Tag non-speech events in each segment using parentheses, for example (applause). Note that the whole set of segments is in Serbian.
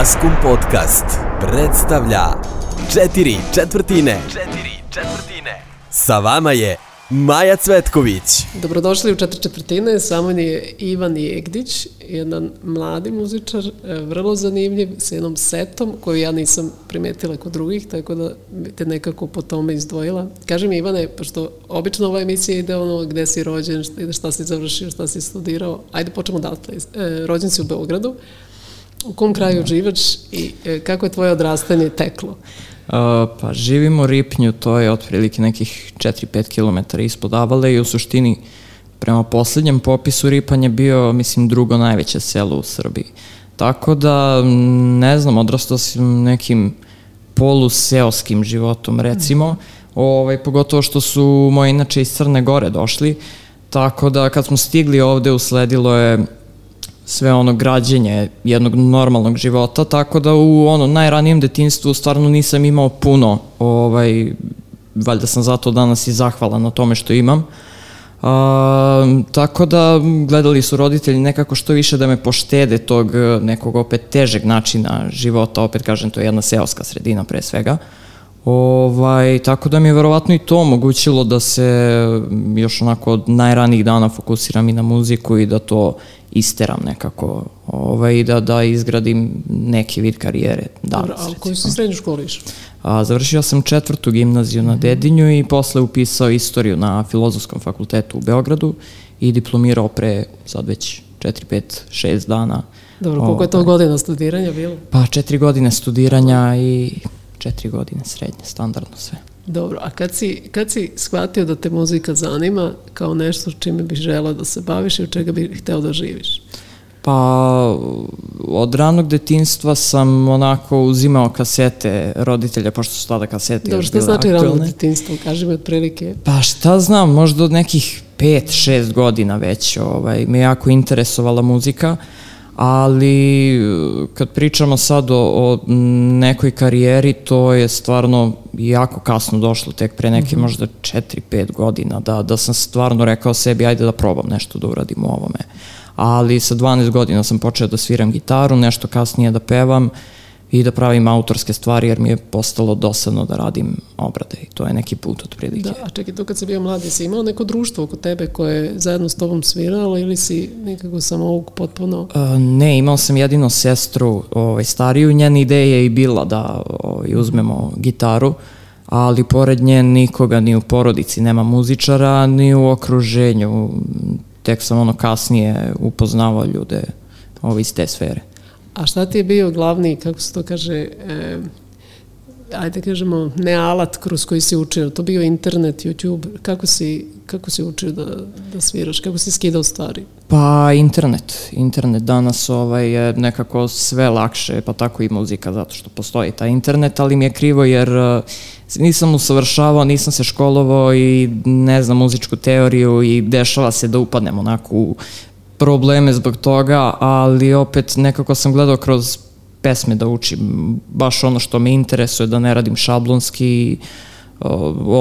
Maskum Podcast predstavlja Četiri četvrtine. Četiri četvrtine. Sa vama je Maja Cvetković. Dobrodošli u četiri četvrtine, sa mnom je Ivan Jegdić, jedan mladi muzičar, e, vrlo zanimljiv, s jednom setom koju ja nisam primetila kod drugih, tako da te nekako po tome izdvojila. Kaži mi Ivane, pošto obično ova emisija ide ono gde si rođen, šta, šta si završio, šta si studirao, ajde počnemo odatle. E, rođen si u Beogradu, u kom kraju živaš i e, kako je tvoje odrastanje teklo? Uh, pa živimo u Ripnju, to je otprilike nekih 4-5 km ispod Avale i u suštini prema poslednjem popisu Ripanj je bio, mislim, drugo najveće selo u Srbiji. Tako da, ne znam, odrastao sam nekim poluseoskim životom, recimo, ovaj, pogotovo što su moji inače iz Crne Gore došli, tako da kad smo stigli ovde usledilo je sve ono građenje jednog normalnog života, tako da u ono najranijem detinstvu stvarno nisam imao puno, ovaj, valjda sam zato danas i zahvalan na tome što imam. A, tako da gledali su roditelji nekako što više da me poštede tog nekog opet težeg načina života, opet kažem to je jedna seoska sredina pre svega. Ovaj, tako da mi je verovatno i to omogućilo da se još onako od najranijih dana fokusiram i na muziku i da to isteram nekako ovaj, i da, da izgradim neki vid karijere danas. Dobro, a koju si srednju školu išao? A, završio sam četvrtu gimnaziju na Dedinju i posle upisao istoriju na Filozofskom fakultetu u Beogradu i diplomirao pre sad već 4, 5, 6 dana. Dobro, koliko je to ovaj. godina studiranja bilo? Pa četiri godine studiranja i četiri godine srednje, standardno sve. Dobro, a kad si, kad si shvatio da te muzika zanima kao nešto čime bi želao da se baviš i od čega bi hteo da živiš? Pa, od ranog detinstva sam onako uzimao kasete roditelja, pošto su tada kasete Dobro, šta znači aktualne. rano detinstvo? Kaži mi otprilike. Pa šta znam, možda od nekih 5-6 godina već ovaj, me jako interesovala muzika. Uh, ali kad pričamo sad o, o nekoj karijeri, to je stvarno jako kasno došlo, tek pre neke mm -hmm. možda 4-5 godina, da, da sam stvarno rekao sebi, ajde da probam nešto da uradim u ovome. Ali sa 12 godina sam počeo da sviram gitaru, nešto kasnije da pevam, uh, i da pravim autorske stvari jer mi je postalo dosadno da radim obrade i to je neki put od prilike. Da, a čekaj, to kad si bio mladi, si imao neko društvo oko tebe koje je zajedno s tobom sviralo ili si nekako samo ovog potpuno? Uh, ne, imao sam jedino sestru ovaj, stariju, njena ideja je i bila da ovaj, uzmemo gitaru, ali pored nje nikoga ni u porodici nema muzičara, ni u okruženju. Tek sam ono kasnije upoznavao ljude ovaj, iz te sfere. A šta ti je bio glavni, kako se to kaže, e, ajde kažemo, ne alat kroz koji si učio, to bio internet, YouTube, kako si, kako si učio da, da sviraš, kako si skidao stvari? Pa internet, internet danas ovaj, je nekako sve lakše, pa tako i muzika, zato što postoji taj internet, ali mi je krivo jer e, nisam usavršavao, nisam se školovao i ne znam muzičku teoriju i dešava se da upadnem onako u probleme zbog toga, ali opet nekako sam gledao kroz pesme da učim baš ono što me interesuje, da ne radim šablonski.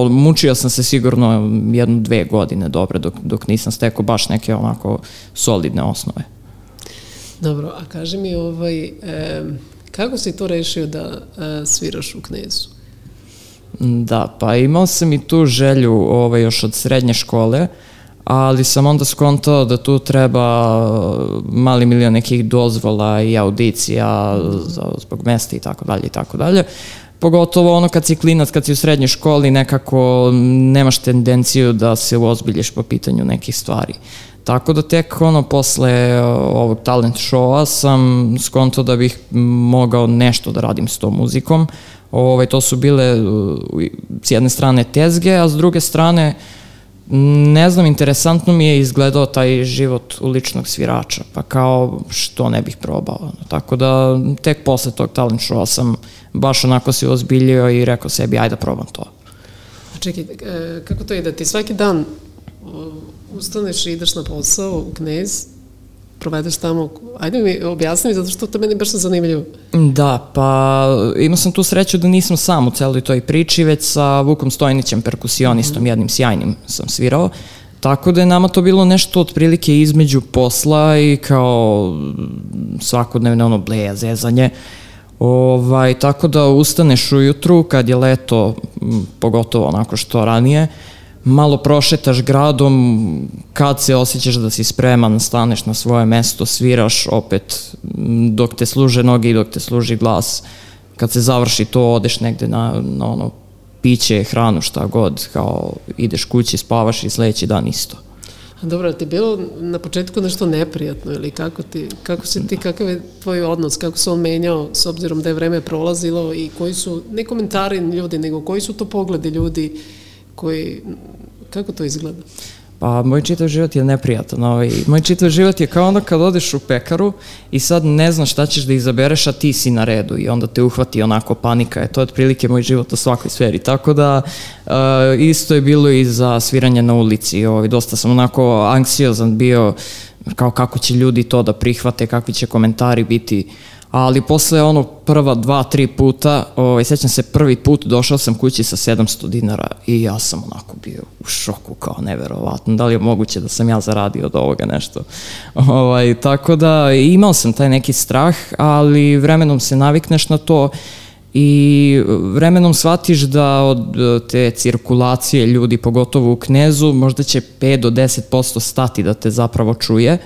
Mučio sam se sigurno jednu, dve godine dobre dok, dok nisam stekao baš neke onako solidne osnove. Dobro, a kaži mi ovaj, e, kako si to rešio da e, sviraš u knezu? Da, pa imao sam i tu želju ovaj, još od srednje škole, ali sam onda skontao da tu treba mali milion nekih dozvola i audicija zbog mesta i tako dalje i tako dalje. Pogotovo ono kad si klinac, kad si u srednjoj školi, nekako nemaš tendenciju da se uozbiljiš po pitanju nekih stvari. Tako da tek ono posle ovog talent showa sam skonto da bih mogao nešto da radim s tom muzikom. Ovaj, to su bile s jedne strane tezge, a s druge strane uh, ne znam, interesantno mi je izgledao taj život uličnog svirača, pa kao što ne bih probao. Tako da tek posle tog talent showa sam baš onako se ozbiljio i rekao sebi ajde da probam to. Čekaj, e, kako to ide? Ti svaki dan ustaneš i ideš na posao u Knez, provedeš tamo, ajde mi objasni mi, zato što to meni baš zanimljivo. Da, pa imao sam tu sreću da nisam sam u celoj toj priči, već sa Vukom Stojnićem, perkusionistom, mm -hmm. jednim sjajnim sam svirao, Tako da je nama to bilo nešto otprilike između posla i kao svakodnevno ono bleja, zezanje. Ovaj, tako da ustaneš ujutru kad je leto, pogotovo onako što ranije, malo prošetaš gradom, kad se osjećaš da si spreman, staneš na svoje mesto, sviraš opet dok te služe noge i dok te služi glas. Kad se završi to, odeš negde na, na ono piće, hranu, šta god, kao ideš kući, spavaš i sledeći dan isto. Dobro, ti je bilo na početku nešto neprijatno ili kako ti, kako si ti, kakav je tvoj odnos, kako se on menjao s obzirom da je vreme prolazilo i koji su, ne komentari ljudi, nego koji su to pogledi ljudi koji, kako to izgleda? Pa moj čitav život je neprijatan. Ovaj. Moj čitav život je kao onda kad odeš u pekaru i sad ne znaš šta ćeš da izabereš, a ti si na redu i onda te uhvati onako panika. E, to je otprilike moj život u svakoj sferi. Tako da uh, isto je bilo i za sviranje na ulici. Ovaj. Dosta sam onako anksiozan bio kao kako će ljudi to da prihvate, kakvi će komentari biti ali posle ono prva dva, tri puta, ovaj, sećam se prvi put došao sam kući sa 700 dinara i ja sam onako bio u šoku kao neverovatno, da li je moguće da sam ja zaradio od ovoga nešto. (laughs) Ovaj, tako da imao sam taj neki strah, ali vremenom se navikneš na to i vremenom shvatiš da od te cirkulacije ljudi, pogotovo u Knezu, možda će 5 do 10% stati da te zapravo čuje,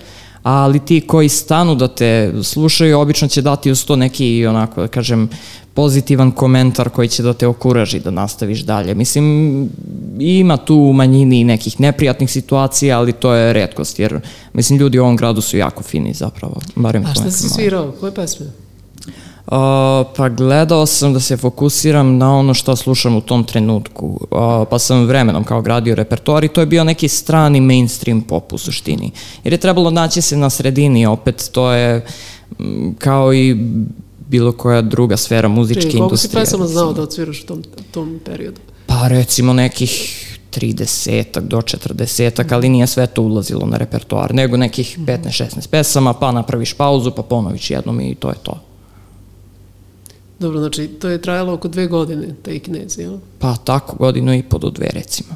ali ti koji stanu da te slušaju, obično će dati uz to neki, onako, da kažem, pozitivan komentar koji će da te okuraži da nastaviš dalje. Mislim, ima tu u manjini nekih neprijatnih situacija, ali to je redkost, jer, mislim, ljudi u ovom gradu su jako fini zapravo. Barem A šta si svirao? Koje pesme? Uh, pa gledao sam da se fokusiram na ono što slušam u tom trenutku, uh, pa sam vremenom kao gradio repertoar i to je bio neki strani mainstream pop u suštini. Jer je trebalo naći se na sredini, opet to je m, kao i bilo koja druga sfera muzičke industrije. Koliko si pesama znao da odsviraš u tom, tom periodu? Pa recimo nekih 30 do 40 ali nije sve to ulazilo na repertoar, nego nekih 15-16 pesama, pa napraviš pauzu, pa ponoviš jednom i to je to. Dobro, znači to je trajalo oko dve godine, taj knez, jel? Pa tako, godinu i po do dve recimo.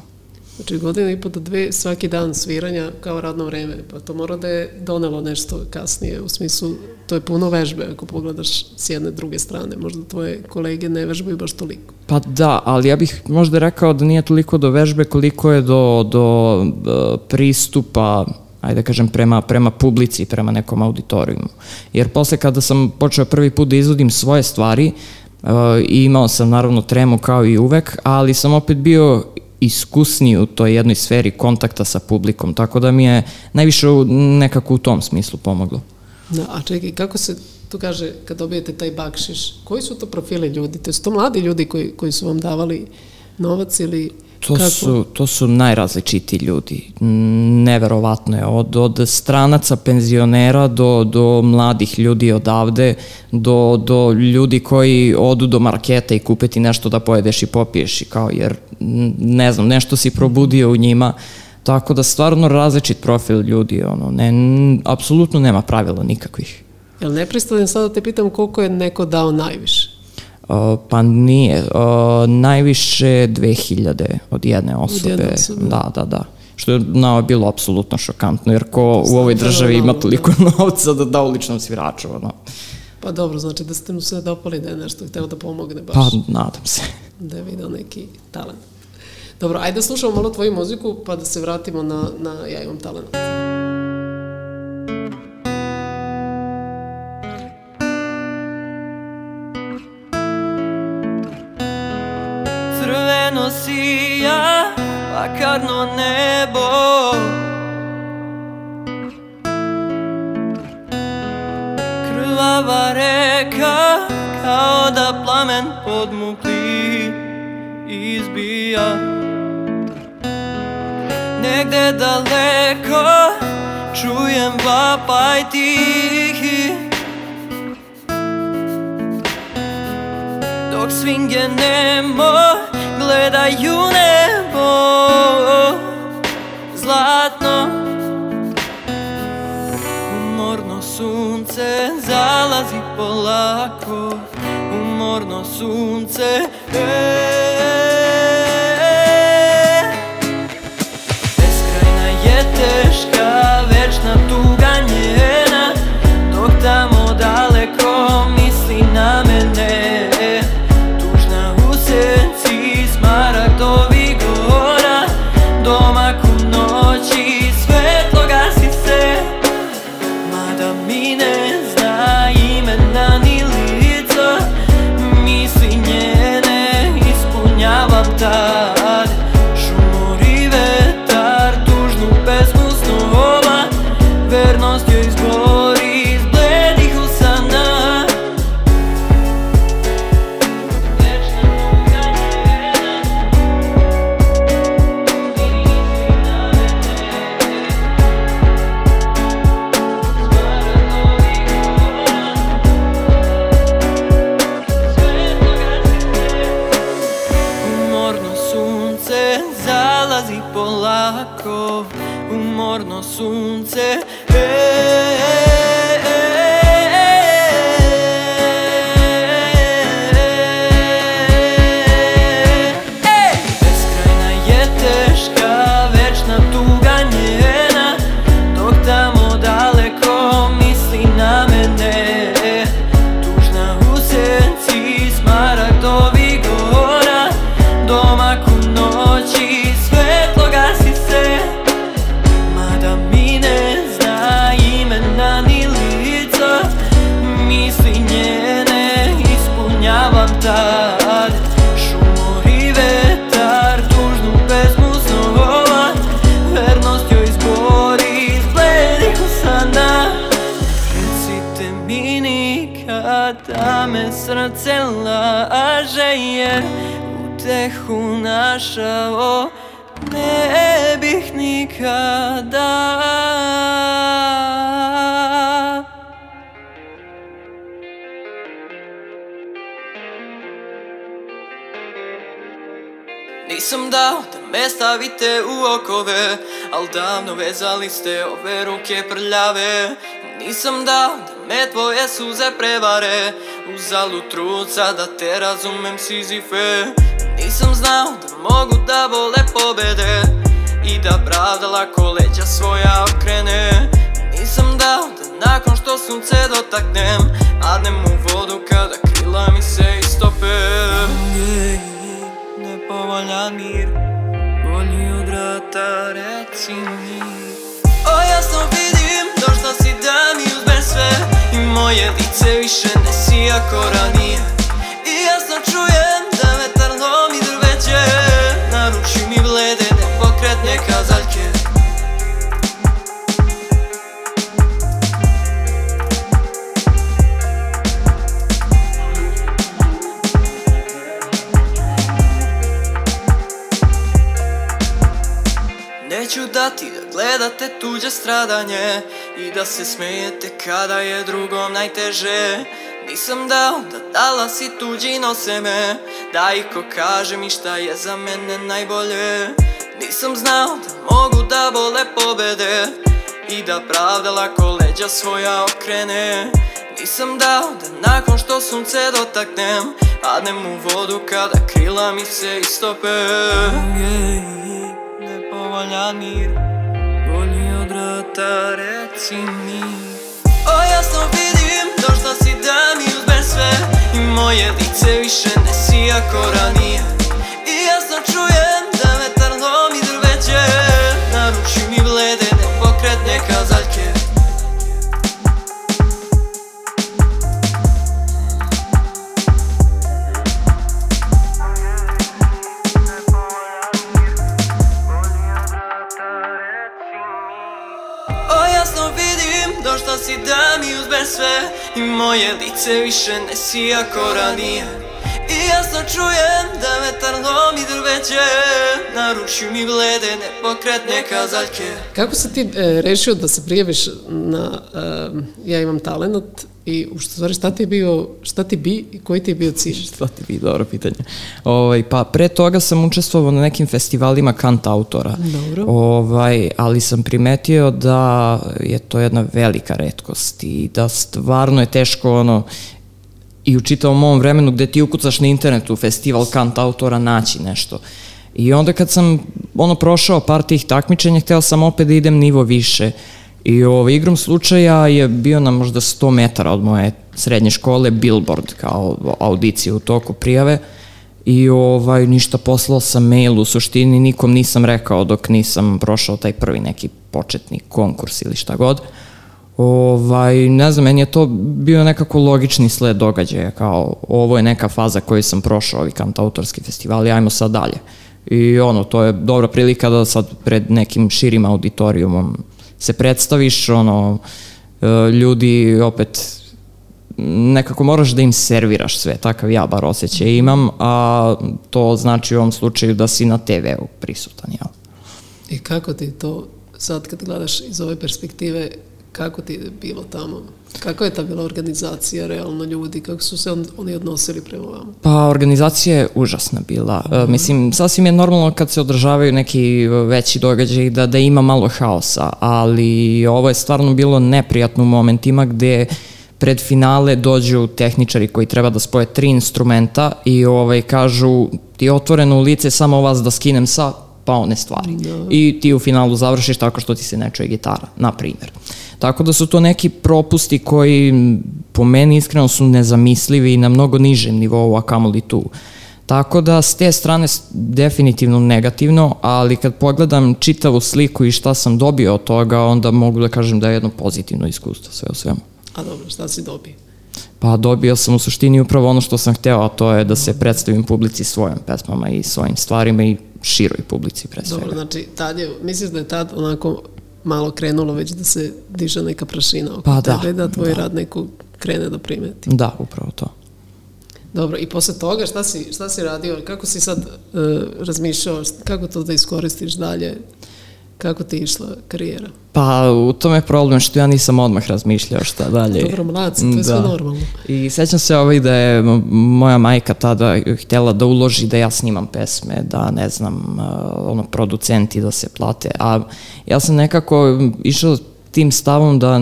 Znači godinu i po do dve svaki dan sviranja kao radno vreme, pa to mora da je donelo nešto kasnije, u smislu to je puno vežbe ako pogledaš s jedne druge strane, možda tvoje kolege ne vežbaju baš toliko. Pa da, ali ja bih možda rekao da nije toliko do vežbe koliko je do, do uh, pristupa ajde da kažem, prema, prema publici, prema nekom auditorijumu. Jer posle kada sam počeo prvi put da izvodim svoje stvari, uh, imao sam naravno tremu kao i uvek, ali sam opet bio iskusniji u toj jednoj sferi kontakta sa publikom, tako da mi je najviše nekako u tom smislu pomoglo. Da, a čekaj, kako se to kaže kad dobijete taj bakšiš? Koji su to profile ljudi? To su to mladi ljudi koji, koji su vam davali novac ili To Kako? su, to su najrazličiti ljudi. Neverovatno je. Od, od stranaca, penzionera do, do mladih ljudi odavde, do, do ljudi koji odu do marketa i kupe ti nešto da pojedeš i popiješ i kao, jer ne znam, nešto si probudio u njima. Tako da stvarno različit profil ljudi, ono, ne, apsolutno nema pravila nikakvih. Jel ne pristavljam sada da te pitam koliko je neko dao najviše? Pa nije. Uh, najviše 2000 od jedne osobe. Od jedne osobe. Da, da, da. Što je nama bilo apsolutno šokantno, jer ko u ovoj državi ima toliko (laughs) novca da da uličnom sviraču, ono. Pa dobro, znači da ste mu sve dopali da je nešto hteo da pomogne baš. Pa, nadam se. Da je vidio neki talent. Dobro, ajde da slušamo malo tvoju muziku, pa da se vratimo na, na Ja imam talent. Lakarno nebo. Krvava reka Kao da plamen podmukli Izbija. Negde daleko Čujem vapaj tihi. Dok svinge nemo gledaju nebo Zlatno. Umorno sunce zalazi polako Umorno sunce e, Zalazi polako, Polakov, umorno sunce hey. Našao ne bih nikada. Nisam dao da me stavite u okove Al davno vezali ste ove ruke prljave. Nisam dao da me tvoje suze prevare Uzalu truca da te razumem Sizife Nisam znao da mogu da vole pobede I da pravda lako leđa svoja okrene. Nisam dao da nakon što sunce dotaknem Padnem u vodu kada krila mi se istope. Nepovoljan mir Bolji od rata reci mi. O jasno vidim došla si da mi uzmeš sve I moje lice više ne si ako ranije jasno čujem da vetar lomi drveće Naruči mi blede nepokretne kazaljke. Neću dati da gledate tuđe stradanje I da se smijete kada je drugom najteže Nisam dao da talasi tuđi nose me Da iko kaže mi šta je za mene najbolje. Nisam znao da mogu da vole pobede I da pravda lako leđa svoja okrene. Nisam dao da nakon što sunce dotaknem Padnem u vodu kada krila mi se istope. Nepovoljan mir Bolji od rata reci mi. O jasno vidim došla si da mi uzmeš sve I moje lice više ne si ako ranije. I jasno čujem došla si da mi uzmeš sve I moje lice više ne si ako ranije. I jasno čujem da vetar lomi drveće Naruči mi blede nepokretne kazaljke. Kako si ti e, rešio da se prijaviš na e, Ja imam talent i u stvari šta ti je bio, šta ti bi i koji ti je bio cilj? Šta ti bi, dobro pitanje. Ovaj, pa pre toga sam učestvovao na nekim festivalima kant autora. Dobro. Ovaj, ali sam primetio da je to jedna velika redkost i da stvarno je teško ono i u čitavom ovom vremenu gde ti ukucaš na internetu festival kant autora naći nešto. I onda kad sam ono prošao par tih takmičenja, hteo sam opet da idem nivo više. I ovaj, igrom slučaja je bio na možda 100 metara od moje srednje škole billboard kao audicija u toku prijave i ovaj, ništa poslao sam mail u suštini, nikom nisam rekao dok nisam prošao taj prvi neki početni konkurs ili šta god. Ovaj, ne znam, meni je to bio nekako logični sled događaja, kao ovo je neka faza koju sam prošao, ovi kantautorski festivali, ajmo sad dalje. I ono, to je dobra prilika da sad pred nekim širim auditorijumom se predstaviš, ono, e, ljudi opet nekako moraš da im serviraš sve, takav ja bar osjećaj imam, a to znači u ovom slučaju da si na TV-u prisutan, jel? I kako ti to sad kad gledaš iz ove perspektive, Kako ti je bilo tamo? Kako je ta bila organizacija, realno ljudi, kako su se on, oni odnosili prema vama? Pa, organizacija je užasna bila. Uh -huh. Mislim, sasvim je normalno kad se održavaju neki veći događaj da, da ima malo haosa, ali ovo je stvarno bilo neprijatno u momentima gde pred finale dođu tehničari koji treba da spoje tri instrumenta i ovaj, kažu ti otvoreno u lice samo vas da skinem sa pa one stvari. Da. I ti u finalu završiš tako što ti se ne čuje gitara, na primjer. Tako da su to neki propusti koji po meni iskreno su nezamislivi i na mnogo nižem nivou, a kamoli tu. Tako da s te strane definitivno negativno, ali kad pogledam čitavu sliku i šta sam dobio od toga, onda mogu da kažem da je jedno pozitivno iskustvo sve o svemu. A dobro, šta si dobio? Pa dobio sam u suštini upravo ono što sam hteo, a to je da se predstavim publici svojim pesmama i svojim stvarima i široj publici pre svega. Dobro, znači tad je, misliš da je tad onako malo krenulo već da se diže neka prašina oko pa, da, tebe, da, da tvoj da. rad neko krene da primeti. Da, upravo to. Dobro, i posle toga šta si, šta si radio, kako si sad uh, razmišljao, kako to da iskoristiš dalje Kako ti išla karijera? Pa, u tome je problem što ja nisam odmah razmišljao šta dalje. Dobro, mlad to je da. sve normalno. I sećam se ovaj da je moja majka tada htjela da uloži da ja snimam pesme, da ne znam, ono, producenti da se plate. A ja sam nekako išao tim stavom da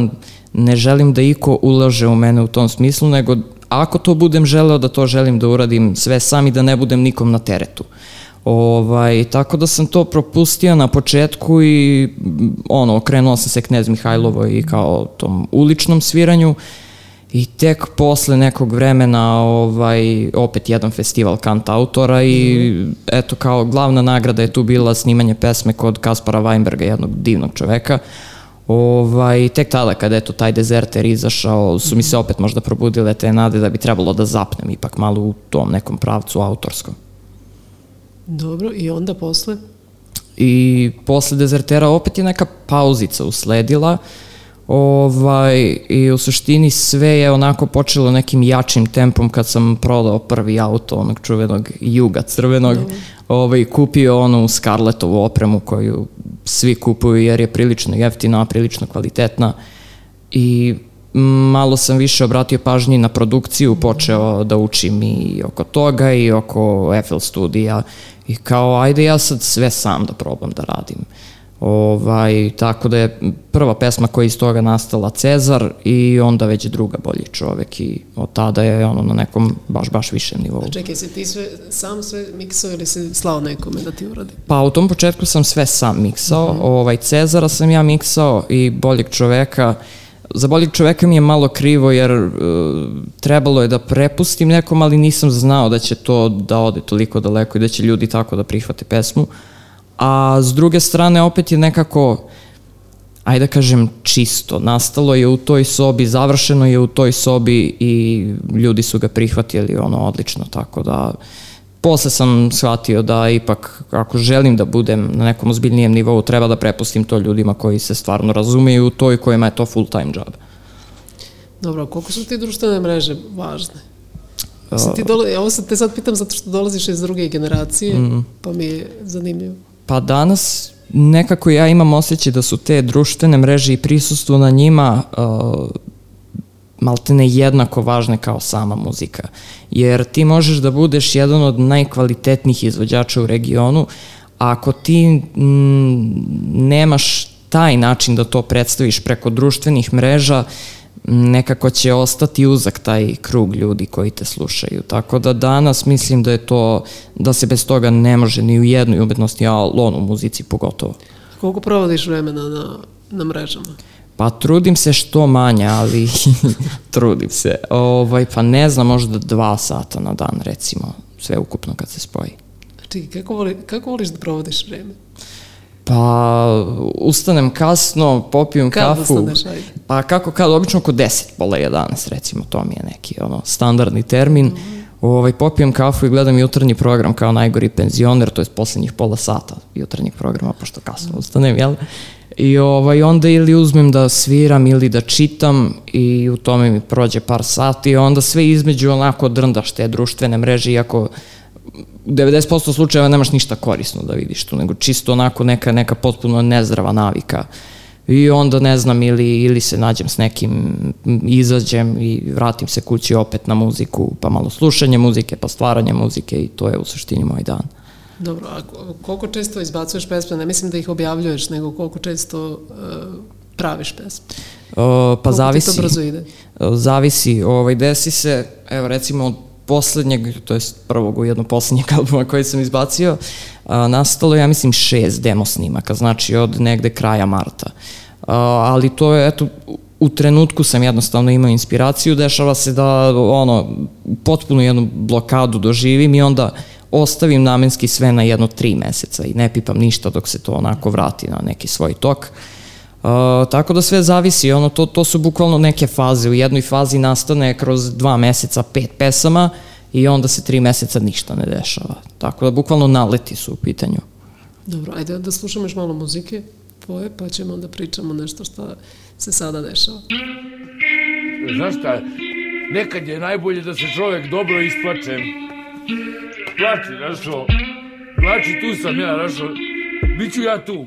ne želim da iko ulaže u mene u tom smislu, nego ako to budem želeo da to želim da uradim sve sam i da ne budem nikom na teretu. Uh, Ovaj, tako da sam to propustio na početku i ono, okrenuo sam se Knez Mihajlovo i kao tom uličnom sviranju i tek posle nekog vremena ovaj, opet jedan festival kant autora i eto kao glavna nagrada je tu bila snimanje pesme kod Kaspara Weinberga, jednog divnog čoveka. Ovaj, tek tada kada je to taj dezerter izašao, su mi se opet možda probudile te nade da bi trebalo da zapnem ipak malo u tom nekom pravcu autorskom. Dobro, i onda posle? I posle dezertera opet je neka pauzica usledila, Ovaj, I u suštini sve je onako počelo nekim jačim tempom kad sam prodao prvi auto onog čuvenog juga crvenog. Mm. Ovaj, kupio onu Scarletovu opremu koju svi kupuju jer je prilično jeftina, prilično kvalitetna. I malo sam više obratio pažnji na produkciju, počeo da učim i oko toga i oko FL studija I kao, ajde ja sad sve sam da probam da radim. Ovaj, tako da je prva pesma koja je iz toga nastala Cezar i onda već druga bolji čovek i od tada je ono na nekom baš, baš višem nivou. A čekaj, si ti sve, sam sve miksao ili si slao nekome da ti uradi? Pa u tom početku sam sve sam miksao, uh mhm. -huh. ovaj, Cezara sam ja miksao i boljeg čoveka uh, za boljeg čoveka mi je malo krivo jer uh, trebalo je da prepustim nekom, ali nisam znao da će to da ode toliko daleko i da će ljudi tako da prihvate pesmu. A s druge strane opet je nekako ajde da kažem čisto. Nastalo je u toj sobi, završeno je u toj sobi i ljudi su ga prihvatili ono odlično, tako da uh, posle sam shvatio da ipak ako želim da budem na nekom ozbiljnijem nivou treba da prepustim to ljudima koji se stvarno razumeju u to i kojima je to full time job. Dobro, koliko su ti društvene mreže važne? Mislim, ti dole, ovo sad te sad pitam zato što dolaziš iz druge generacije, mm. pa mi je zanimljivo. Pa danas nekako ja imam osjećaj da su te društvene mreže i prisustvo na njima uh, maltene jednako važne kao sama muzika. Jer ti možeš da budeš jedan od najkvalitetnijih izvođača u regionu, a ako ti m, nemaš taj način da to predstaviš preko društvenih mreža, nekako će ostati uzak taj krug ljudi koji te slušaju. Tako da danas mislim da je to, da se bez toga ne može ni u jednoj umetnosti, a on u muzici pogotovo. Koliko provodiš vremena na, na mrežama? Pa trudim se što manje, ali (laughs) trudim se. Ovaj, pa ne znam, možda dva sata na dan, recimo, sve ukupno kad se spoji. Čekaj, kako, voli, kako voliš da provodiš vreme? Pa, ustanem kasno, popijem kad kafu. Ustaneš, ajde? Pa kako kad, obično oko 10, pola 11, recimo, to mi je neki ono, standardni termin. Mm -hmm. ovaj, popijem kafu i gledam jutarnji program kao najgori penzioner, to je poslednjih pola sata jutarnjeg programa, pošto kasno ustanem, jel? I ovaj, onda ili uzmem da sviram ili da čitam i u tome mi prođe par sati onda sve između onako drndaš te društvene mreže, iako u 90% slučajeva nemaš ništa korisno da vidiš tu, nego čisto onako neka, neka potpuno nezdrava navika I onda ne znam ili, ili se nađem s nekim, izađem i vratim se kući opet na muziku, pa malo slušanje muzike, pa stvaranje muzike i to je u suštini moj dan. Dobro, a koliko često izbacuješ pesme? Ne mislim da ih objavljuješ, nego koliko često uh, praviš pesme? Uh, pa koliko zavisi. to brzo ide? Uh, zavisi. Ovaj, desi se, evo recimo od poslednjeg, to je prvog u jednog poslednjeg (laughs) albuma koji sam izbacio, a, nastalo ja mislim šest demo snimaka, znači od negde kraja marta. A, ali to je, eto, u trenutku sam jednostavno imao inspiraciju, dešava se da ono, potpuno jednu blokadu doživim i onda ostavim namenski sve na jedno tri meseca i ne pipam ništa dok se to onako vrati na neki svoj tok. Uh, tako da sve zavisi, ono, to, to su bukvalno neke faze. U jednoj fazi nastane kroz dva meseca pet pesama i onda se tri meseca ništa ne dešava. Tako da bukvalno naleti su u pitanju. Dobro, ajde da slušamo još malo muzike tvoje, pa ćemo onda pričamo nešto što se sada dešava. Znaš šta, nekad je najbolje da se čovek dobro isplače. Plači, našo. Plači, tu sam ja, našo. Biću ja tu.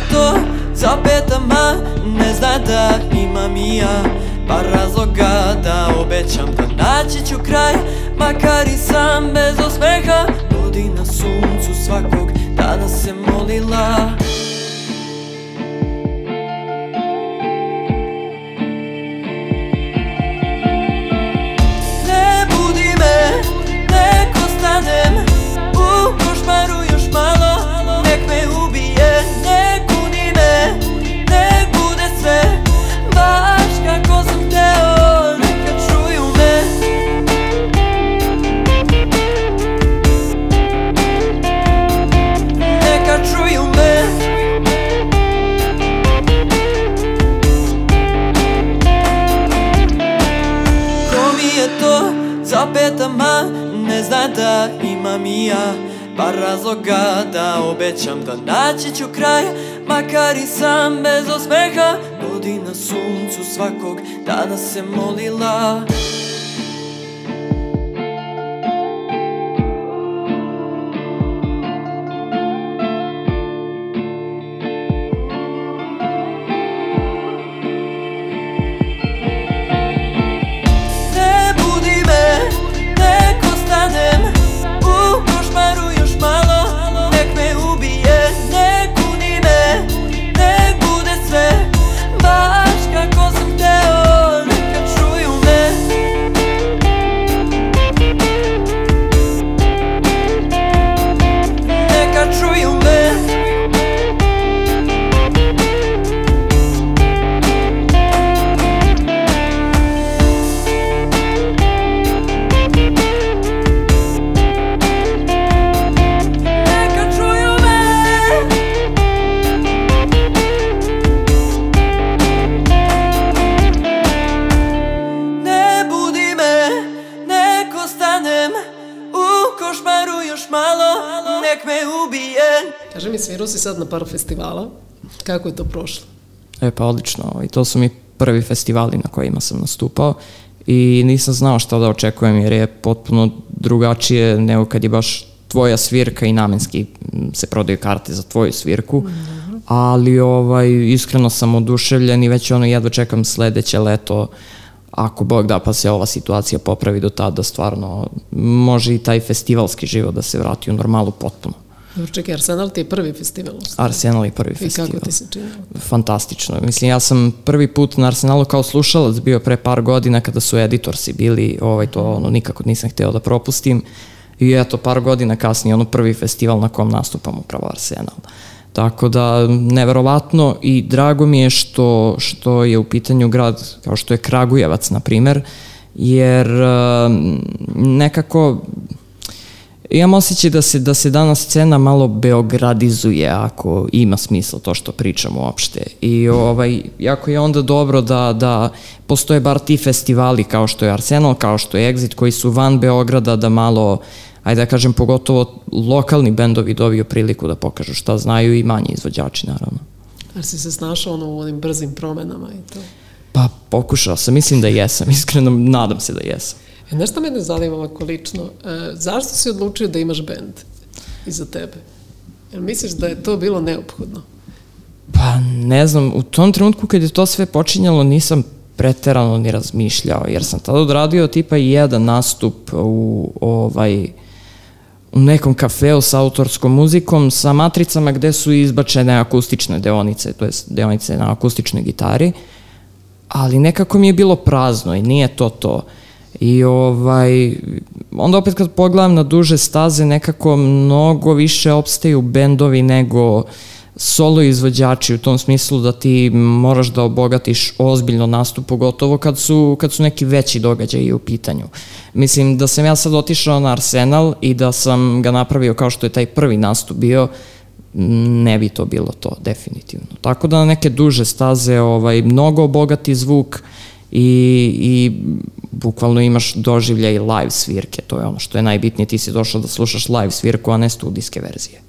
лето за петама не зна да имам и ја. Па разлога да обечам да најчи ќу крај Макар и сам без осмеха. Година сунцу сваког дана се молила. Par festivala. Kako je to prošlo? E pa odlično, i to su mi prvi festivali na kojima sam nastupao i nisam znao šta da očekujem jer je potpuno drugačije nego kad je baš tvoja svirka i namenski se prodaju karte za tvoju svirku. Ali ovaj, iskreno sam oduševljen i već ono jedva čekam sledeće leto ako Bog da pa se ova situacija popravi do tada stvarno može i taj festivalski život da se vrati u normalu potpuno. Čekaj, Arsenal ti je prvi festival. Arsenal je prvi I festival. kako ti se činilo? fantastično. Mislim, ja sam prvi put na Arsenalu kao slušalac bio pre par godina kada su editorsi bili, ovaj, to ono, nikako nisam hteo da propustim. I eto, par godina kasnije, ono prvi festival na kom nastupam upravo Arsenal. Tako da, neverovatno i drago mi je što, što je u pitanju grad kao što je Kragujevac, na primer, jer nekako Imam osjećaj da se, da se danas scena malo beogradizuje, ako ima smisla to što pričam uopšte. I ovaj, jako je onda dobro da, da postoje bar ti festivali kao što je Arsenal, kao što je Exit, koji su van Beograda da malo, ajde da kažem, pogotovo lokalni bendovi dobiju priliku da pokažu šta znaju i manji izvođači, naravno. Jer si se snašao ono u onim brzim promenama i to. Pa pokušao sam, mislim da jesam, (laughs) iskreno nadam se da jesam. E, nešto mene zanima ovako lično. E, zašto si odlučio da imaš bend iza tebe? Jer misliš da je to bilo neophodno? Pa ne znam, u tom trenutku kad je to sve počinjalo nisam preterano ni razmišljao, jer sam tada odradio tipa jedan nastup u ovaj u nekom kafeu sa autorskom muzikom sa matricama gde su izbačene akustične deonice, to jest deonice na akustičnoj gitari, ali nekako mi je bilo prazno i nije to to. I ovaj, onda opet kad pogledam na duže staze, nekako mnogo više opstaju bendovi nego solo izvođači u tom smislu da ti moraš da obogatiš ozbiljno nastup, pogotovo kad su, kad su neki veći događaji u pitanju. Mislim da sam ja sad otišao na Arsenal i da sam ga napravio kao što je taj prvi nastup bio, ne bi to bilo to, definitivno. Tako da na neke duže staze, ovaj, mnogo bogati zvuk i, i bukvalno imaš doživljaj live svirke, to je ono što je najbitnije, ti si došao da slušaš live svirku, a ne studijske verzije.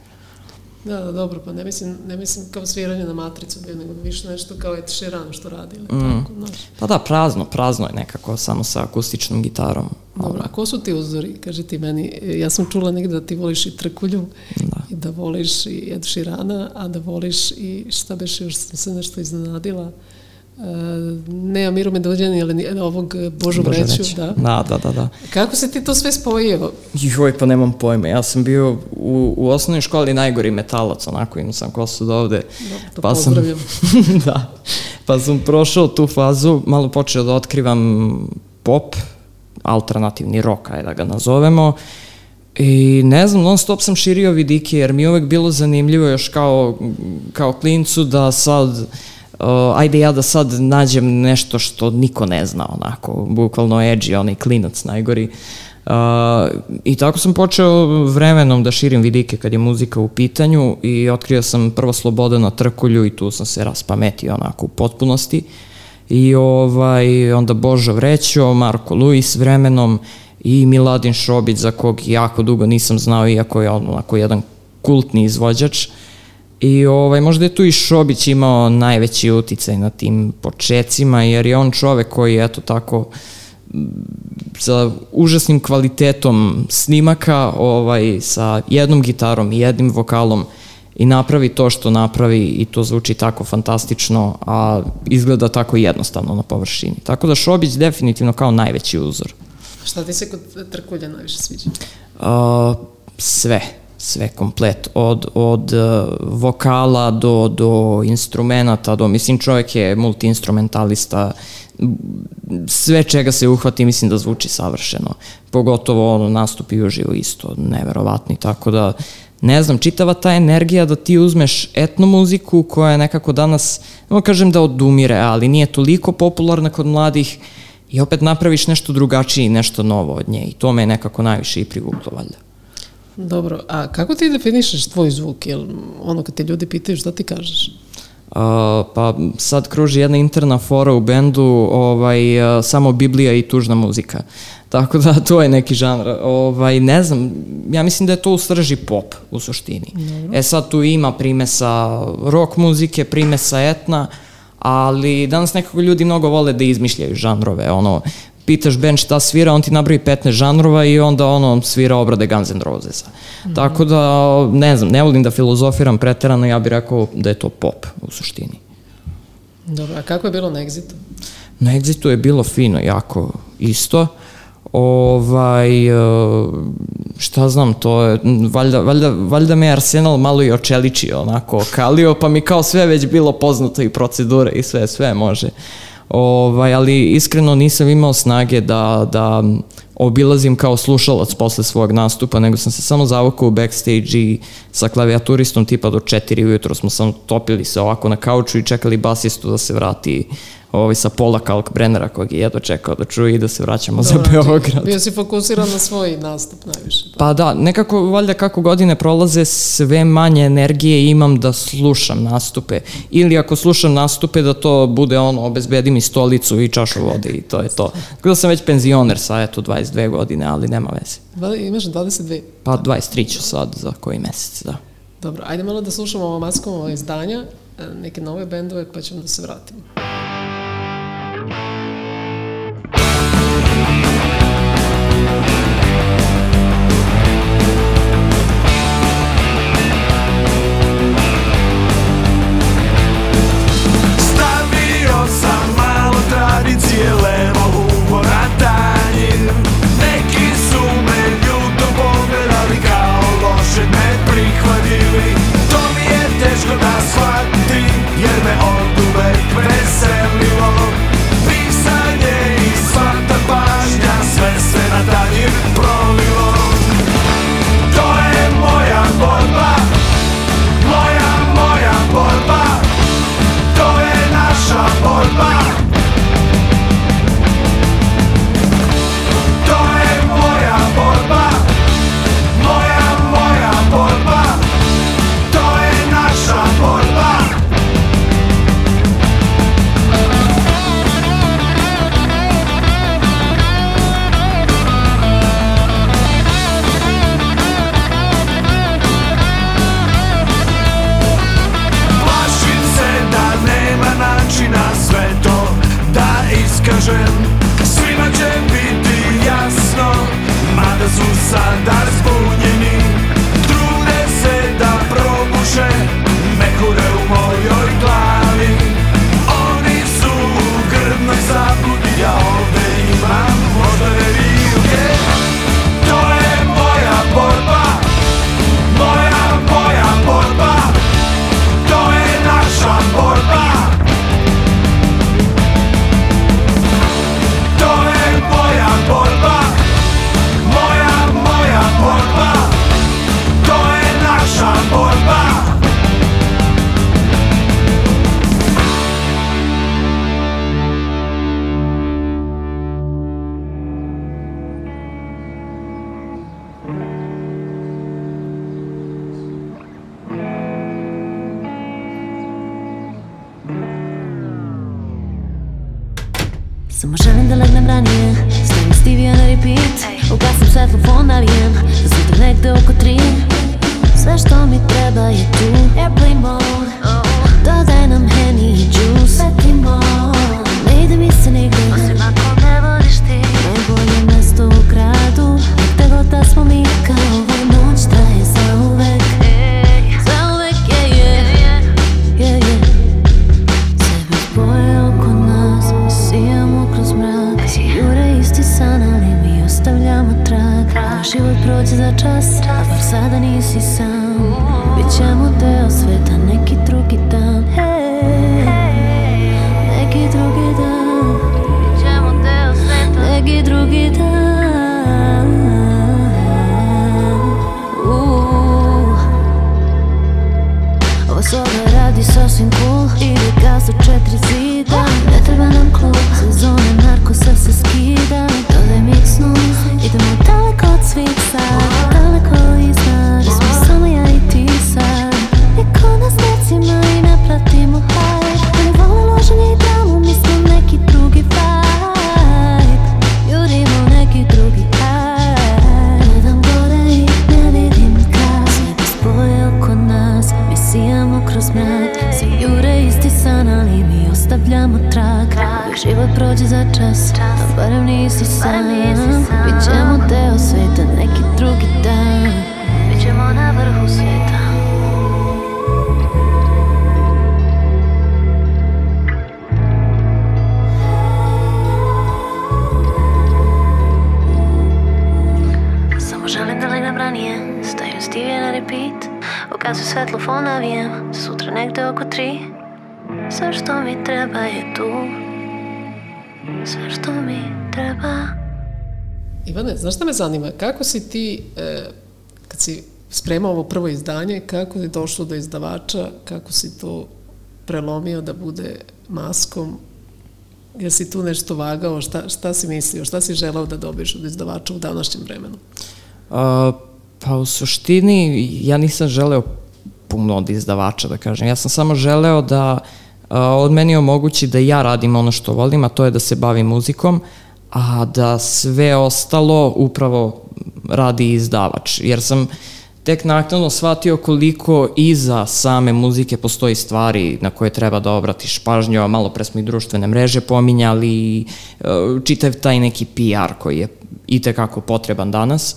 Da, da, dobro, pa ne mislim, ne mislim kao sviranje na matricu, nego više nešto kao Ed Sheeran što radi ili mm. tako, znaš. Pa da, prazno, prazno je nekako, samo sa akustičnom gitarom. Dobro, a ko su ti uzori? Kaži ti meni, ja sam čula negde da ti voliš i Trkulju Da. i da voliš i Ed Sheerana, a da voliš i šta beš još sam se nešto iznenadila, ne Miru Medođani, ali ni- ovog e, Božu Vreću. Da. da, da, da, da. Kako se ti to sve spojio? Joj, pa nemam pojma. Ja sam bio u, u osnovnoj školi najgori metalac, onako imao sam kosu do ovde. to pa sam, (laughs) da. Pa sam prošao tu fazu, malo počeo da otkrivam pop, alternativni rock, ajde da ga nazovemo. I ne znam, non stop sam širio vidike, jer mi je uvek bilo zanimljivo još kao, kao klincu da sad, uh, ajde ja da sad nađem nešto što niko ne zna, onako, bukvalno edgy, onaj klinac najgori. Uh, I tako sam počeo vremenom da širim vidike kad je muzika u pitanju i otkrio sam prvo Sloboda na Trkulju i tu sam se raspametio onako u potpunosti. I ovaj, onda Božo Vrećo, Marko Luis vremenom i Miladin Šobić za kog jako dugo nisam znao iako je on onako jedan kultni izvođač. I ovaj, možda je tu i Šobić imao najveći uticaj na tim počecima jer je on čovek koji eto tako sa užasnim kvalitetom snimaka, ovaj, sa jednom gitarom i jednim vokalom i napravi to što napravi i to zvuči tako fantastično, a izgleda tako jednostavno na površini. Tako da Šobić definitivno kao najveći uzor. Šta ti se kod Trkulja najviše sviđa? Uh, sve, sve komplet, od, od uh, vokala do, do instrumenta, do, mislim čovjek je multiinstrumentalista, sve čega se uhvati mislim da zvuči savršeno, pogotovo ono nastupi uživo isto, neverovatni, tako da ne znam, čitava ta energija da ti uzmeš etno muziku koja je nekako danas, ne kažem da odumire, ali nije toliko popularna kod mladih i opet napraviš nešto drugačije i nešto novo od nje i to me je nekako najviše i privuklo valjda. Dobro, a kako ti definišeš tvoj zvuk? Jel ono kad te ljudi pitaju šta ti kažeš? Uh, pa sad kruži jedna interna fora u bendu, ovaj, uh, samo Biblija i tužna muzika. Tako da to je neki žanr. Ovaj, ne znam, ja mislim da je to u srži pop u suštini. Dobro. E sad tu ima primesa rock muzike, primesa etna, ali danas nekako ljudi mnogo vole da izmišljaju žanrove, ono, pitaš band šta svira, on ti nabravi 15 žanrova i onda ono svira obrade Guns N' Rosesa. Mm -hmm. Tako da, ne znam, ne volim da filozofiram preterano, ja bih rekao da je to pop u suštini. Dobro, a kako je bilo na Exitu? Na Exitu je bilo fino, jako isto. Ovaj, e, šta znam, to je, valjda, valjda, valjda me Arsenal malo i očeličio, onako, kalio, pa mi kao sve već bilo poznato i procedure i sve, sve može. Ovaj, ali iskreno nisam imao snage da, da obilazim kao slušalac posle svog nastupa, nego sam se samo zavukao u backstage i sa klavijaturistom tipa do 4 ujutro smo sam topili se ovako na kauču i čekali basistu da se vrati ovaj, sa pola Kalkbrennera kojeg je jedva čekao da čuje i da se vraćamo za Beograd. Bio si fokusiran na svoj nastup najviše. Pa da, nekako valjda kako godine prolaze sve manje energije imam da slušam nastupe. Ili ako slušam nastupe da to bude ono, obezbedi mi stolicu i čašu vode i to je to. Tako da sam već penzioner sa eto 22 godine, ali nema veze. Da, imaš 22? Pa 23 ću sad za koji mesec, da. Dobro, ajde malo da slušamo ovo maskom izdanja, neke nove bendove pa ćemo da se vratimo. Ukazuju svetlo fon navijem Sutra negde oko tri. Sve što mi treba je tu? Sve što mi treba? Ivane, znaš šta me zanima? Kako si ti, e, kad si spremao ovo prvo izdanje, kako je došlo do izdavača, kako si to prelomio da bude maskom, Jesi tu nešto vagao, šta, šta si mislio, šta si želao da dobiješ od izdavača u današnjem vremenu? A, pa u suštini ja nisam želeo od izdavača da kažem. Ja sam samo želeo da od meni omogući da ja radim ono što volim, a to je da se bavim muzikom, a da sve ostalo upravo radi izdavač. Jer sam tek naknadno shvatio koliko iza same muzike postoji stvari na koje treba da obratiš pažnju, a malo pre smo i društvene mreže pominjali, e, čitav taj neki PR koji je i tekako potreban danas.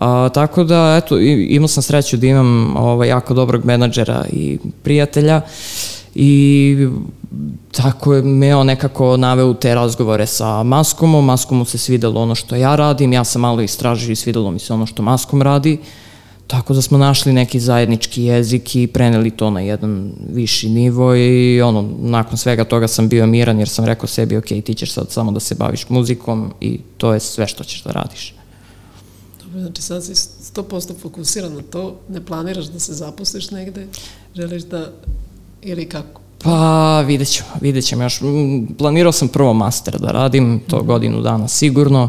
A, tako da, eto, imao sam sreću da imam ovaj, jako dobrog menadžera i prijatelja i tako je me on nekako naveo te razgovore sa Maskomom, Maskomu se svidelo ono što ja radim, ja sam malo istražio i svidelo mi se ono što Maskom radi, tako da smo našli neki zajednički jezik i preneli to na jedan viši nivo i ono, nakon svega toga sam bio miran jer sam rekao sebi, ok, ti ćeš sad samo da se baviš muzikom i to je sve što ćeš da radiš. Znači sad si 100% fokusiran na to, ne planiraš da se zaposliš negde, želiš da, ili kako? Pa, vidjet ćemo, vidjet ćemo još. Mm, Planirao sam prvo master da radim, to godinu dana sigurno.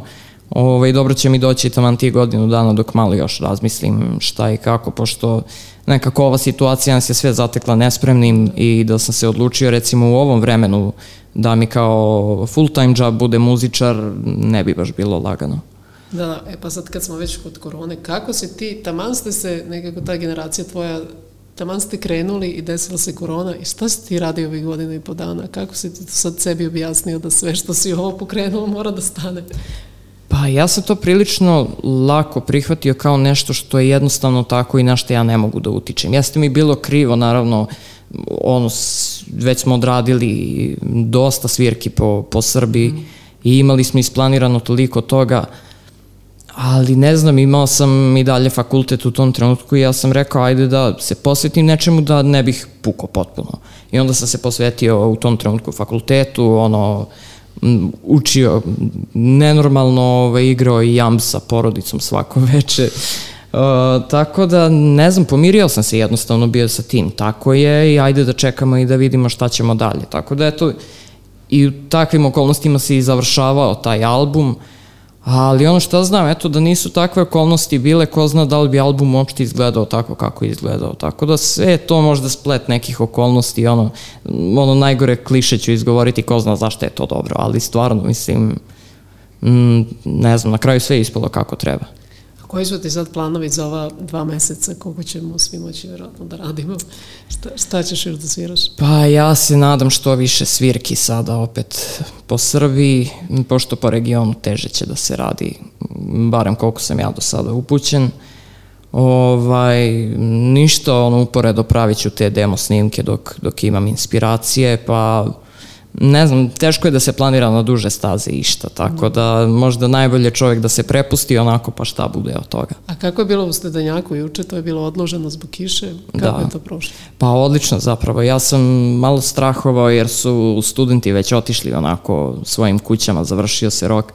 Ovaj, dobro će mi doći taman ti godinu dana dok malo još razmislim šta i kako, pošto nekako ova situacija nas je sve zatekla nespremnim i da sam se odlučio recimo u ovom vremenu da mi kao full time job bude muzičar, ne bi baš bilo lagano. Da, da, e pa sad kad smo već kod korone, kako si ti, taman ste se, nekako ta generacija tvoja, taman ste krenuli i desila se korona i šta si ti radio ovih godina i po dana? Kako si ti sad sebi objasnio da sve što si ovo pokrenuo mora da stane? Pa ja sam to prilično lako prihvatio kao nešto što je jednostavno tako i na što ja ne mogu da utičem. Jeste mi bilo krivo, naravno, ono, već smo odradili dosta svirki po, po Srbiji i imali smo isplanirano toliko toga, ali ne znam, imao sam i dalje fakultet u tom trenutku i ja sam rekao ajde da se posvetim nečemu da ne bih pukao potpuno. I onda sam se posvetio u tom trenutku fakultetu, ono, učio nenormalno ovaj, igrao i jam sa porodicom svako (laughs) veče. Uh, tako da, ne znam, pomirio sam se jednostavno bio sa tim. Tako je i ajde da čekamo i da vidimo šta ćemo dalje. Tako da, eto, i u takvim okolnostima se i završavao taj album, Ali ono što znam, eto da nisu takve okolnosti bile, ko zna da li bi album uopšte izgledao tako kako je izgledao. Tako da sve to možda splet nekih okolnosti, ono, ono najgore kliše ću izgovoriti, ko zna zašto je to dobro, ali stvarno mislim, mm, ne znam, na kraju sve je ispalo kako treba. Koji su ti sad planovi za ova dva meseca, koliko ćemo svi moći vjerojatno da radimo? Šta, šta ćeš još da sviraš? Pa ja se nadam što više svirki sada opet po Srbiji, pošto po regionu teže će da se radi, barem koliko sam ja do sada upućen. Ovaj, ništa, ono, uporedo pravit ću te demo snimke dok, dok imam inspiracije, pa ne znam, teško je da se planira na duže staze išta, tako da možda najbolje čovjek da se prepusti onako pa šta bude od toga. A kako je bilo u Stedanjaku juče? To je bilo odloženo zbog kiše. Kako Da. je to prošlo? Pa odlično zapravo, ja sam malo strahovao jer su studenti već otišli onako svojim kućama, završio se rok,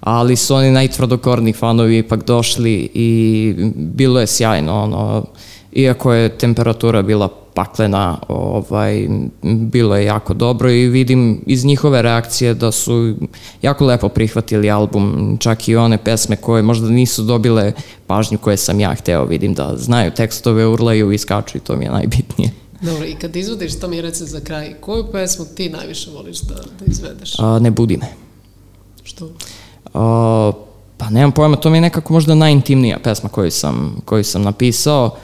ali su oni najtvrdokorni fanovi ipak došli i bilo je sjajno, ono, iako je temperatura bila paklena, ovaj, bilo je jako dobro i vidim iz njihove reakcije da su jako lepo prihvatili album, čak i one pesme koje možda nisu dobile pažnju koje sam ja hteo, vidim da znaju tekstove, urlaju i skaču i to mi je najbitnije. Dobro, i kad izvodiš, to mi reci za kraj, koju pesmu ti najviše voliš da, da izvedeš? A, ne budi me. Što? A, pa nemam pojma, to mi je nekako možda najintimnija pesma koju sam, koju sam napisao.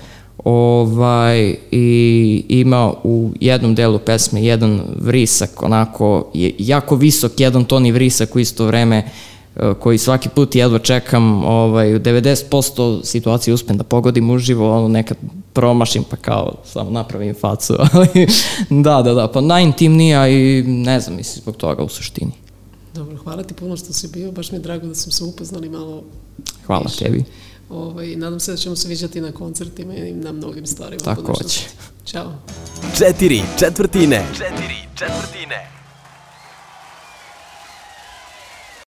Ovaj, I ima u jednom delu pesme jedan vrisak, onako je jako visok jedan toni vrisak u isto vreme e, koji svaki put jedva čekam, ovaj, u 90% situacije uspem da pogodim uživo, ono nekad promašim pa kao samo napravim facu, (laughs) ali da, da, da, pa najintimnija i ne znam, mislim zbog toga u suštini. Dobro, hvala ti puno što si bio, baš mi je drago da smo se upoznali malo Hvala više. tebi. Ovaj, nadam se da ćemo se viđati na koncertima i na mnogim stvarima. Tako budućnosti. će. Ćao. Četiri četvrtine. Četiri četvrtine.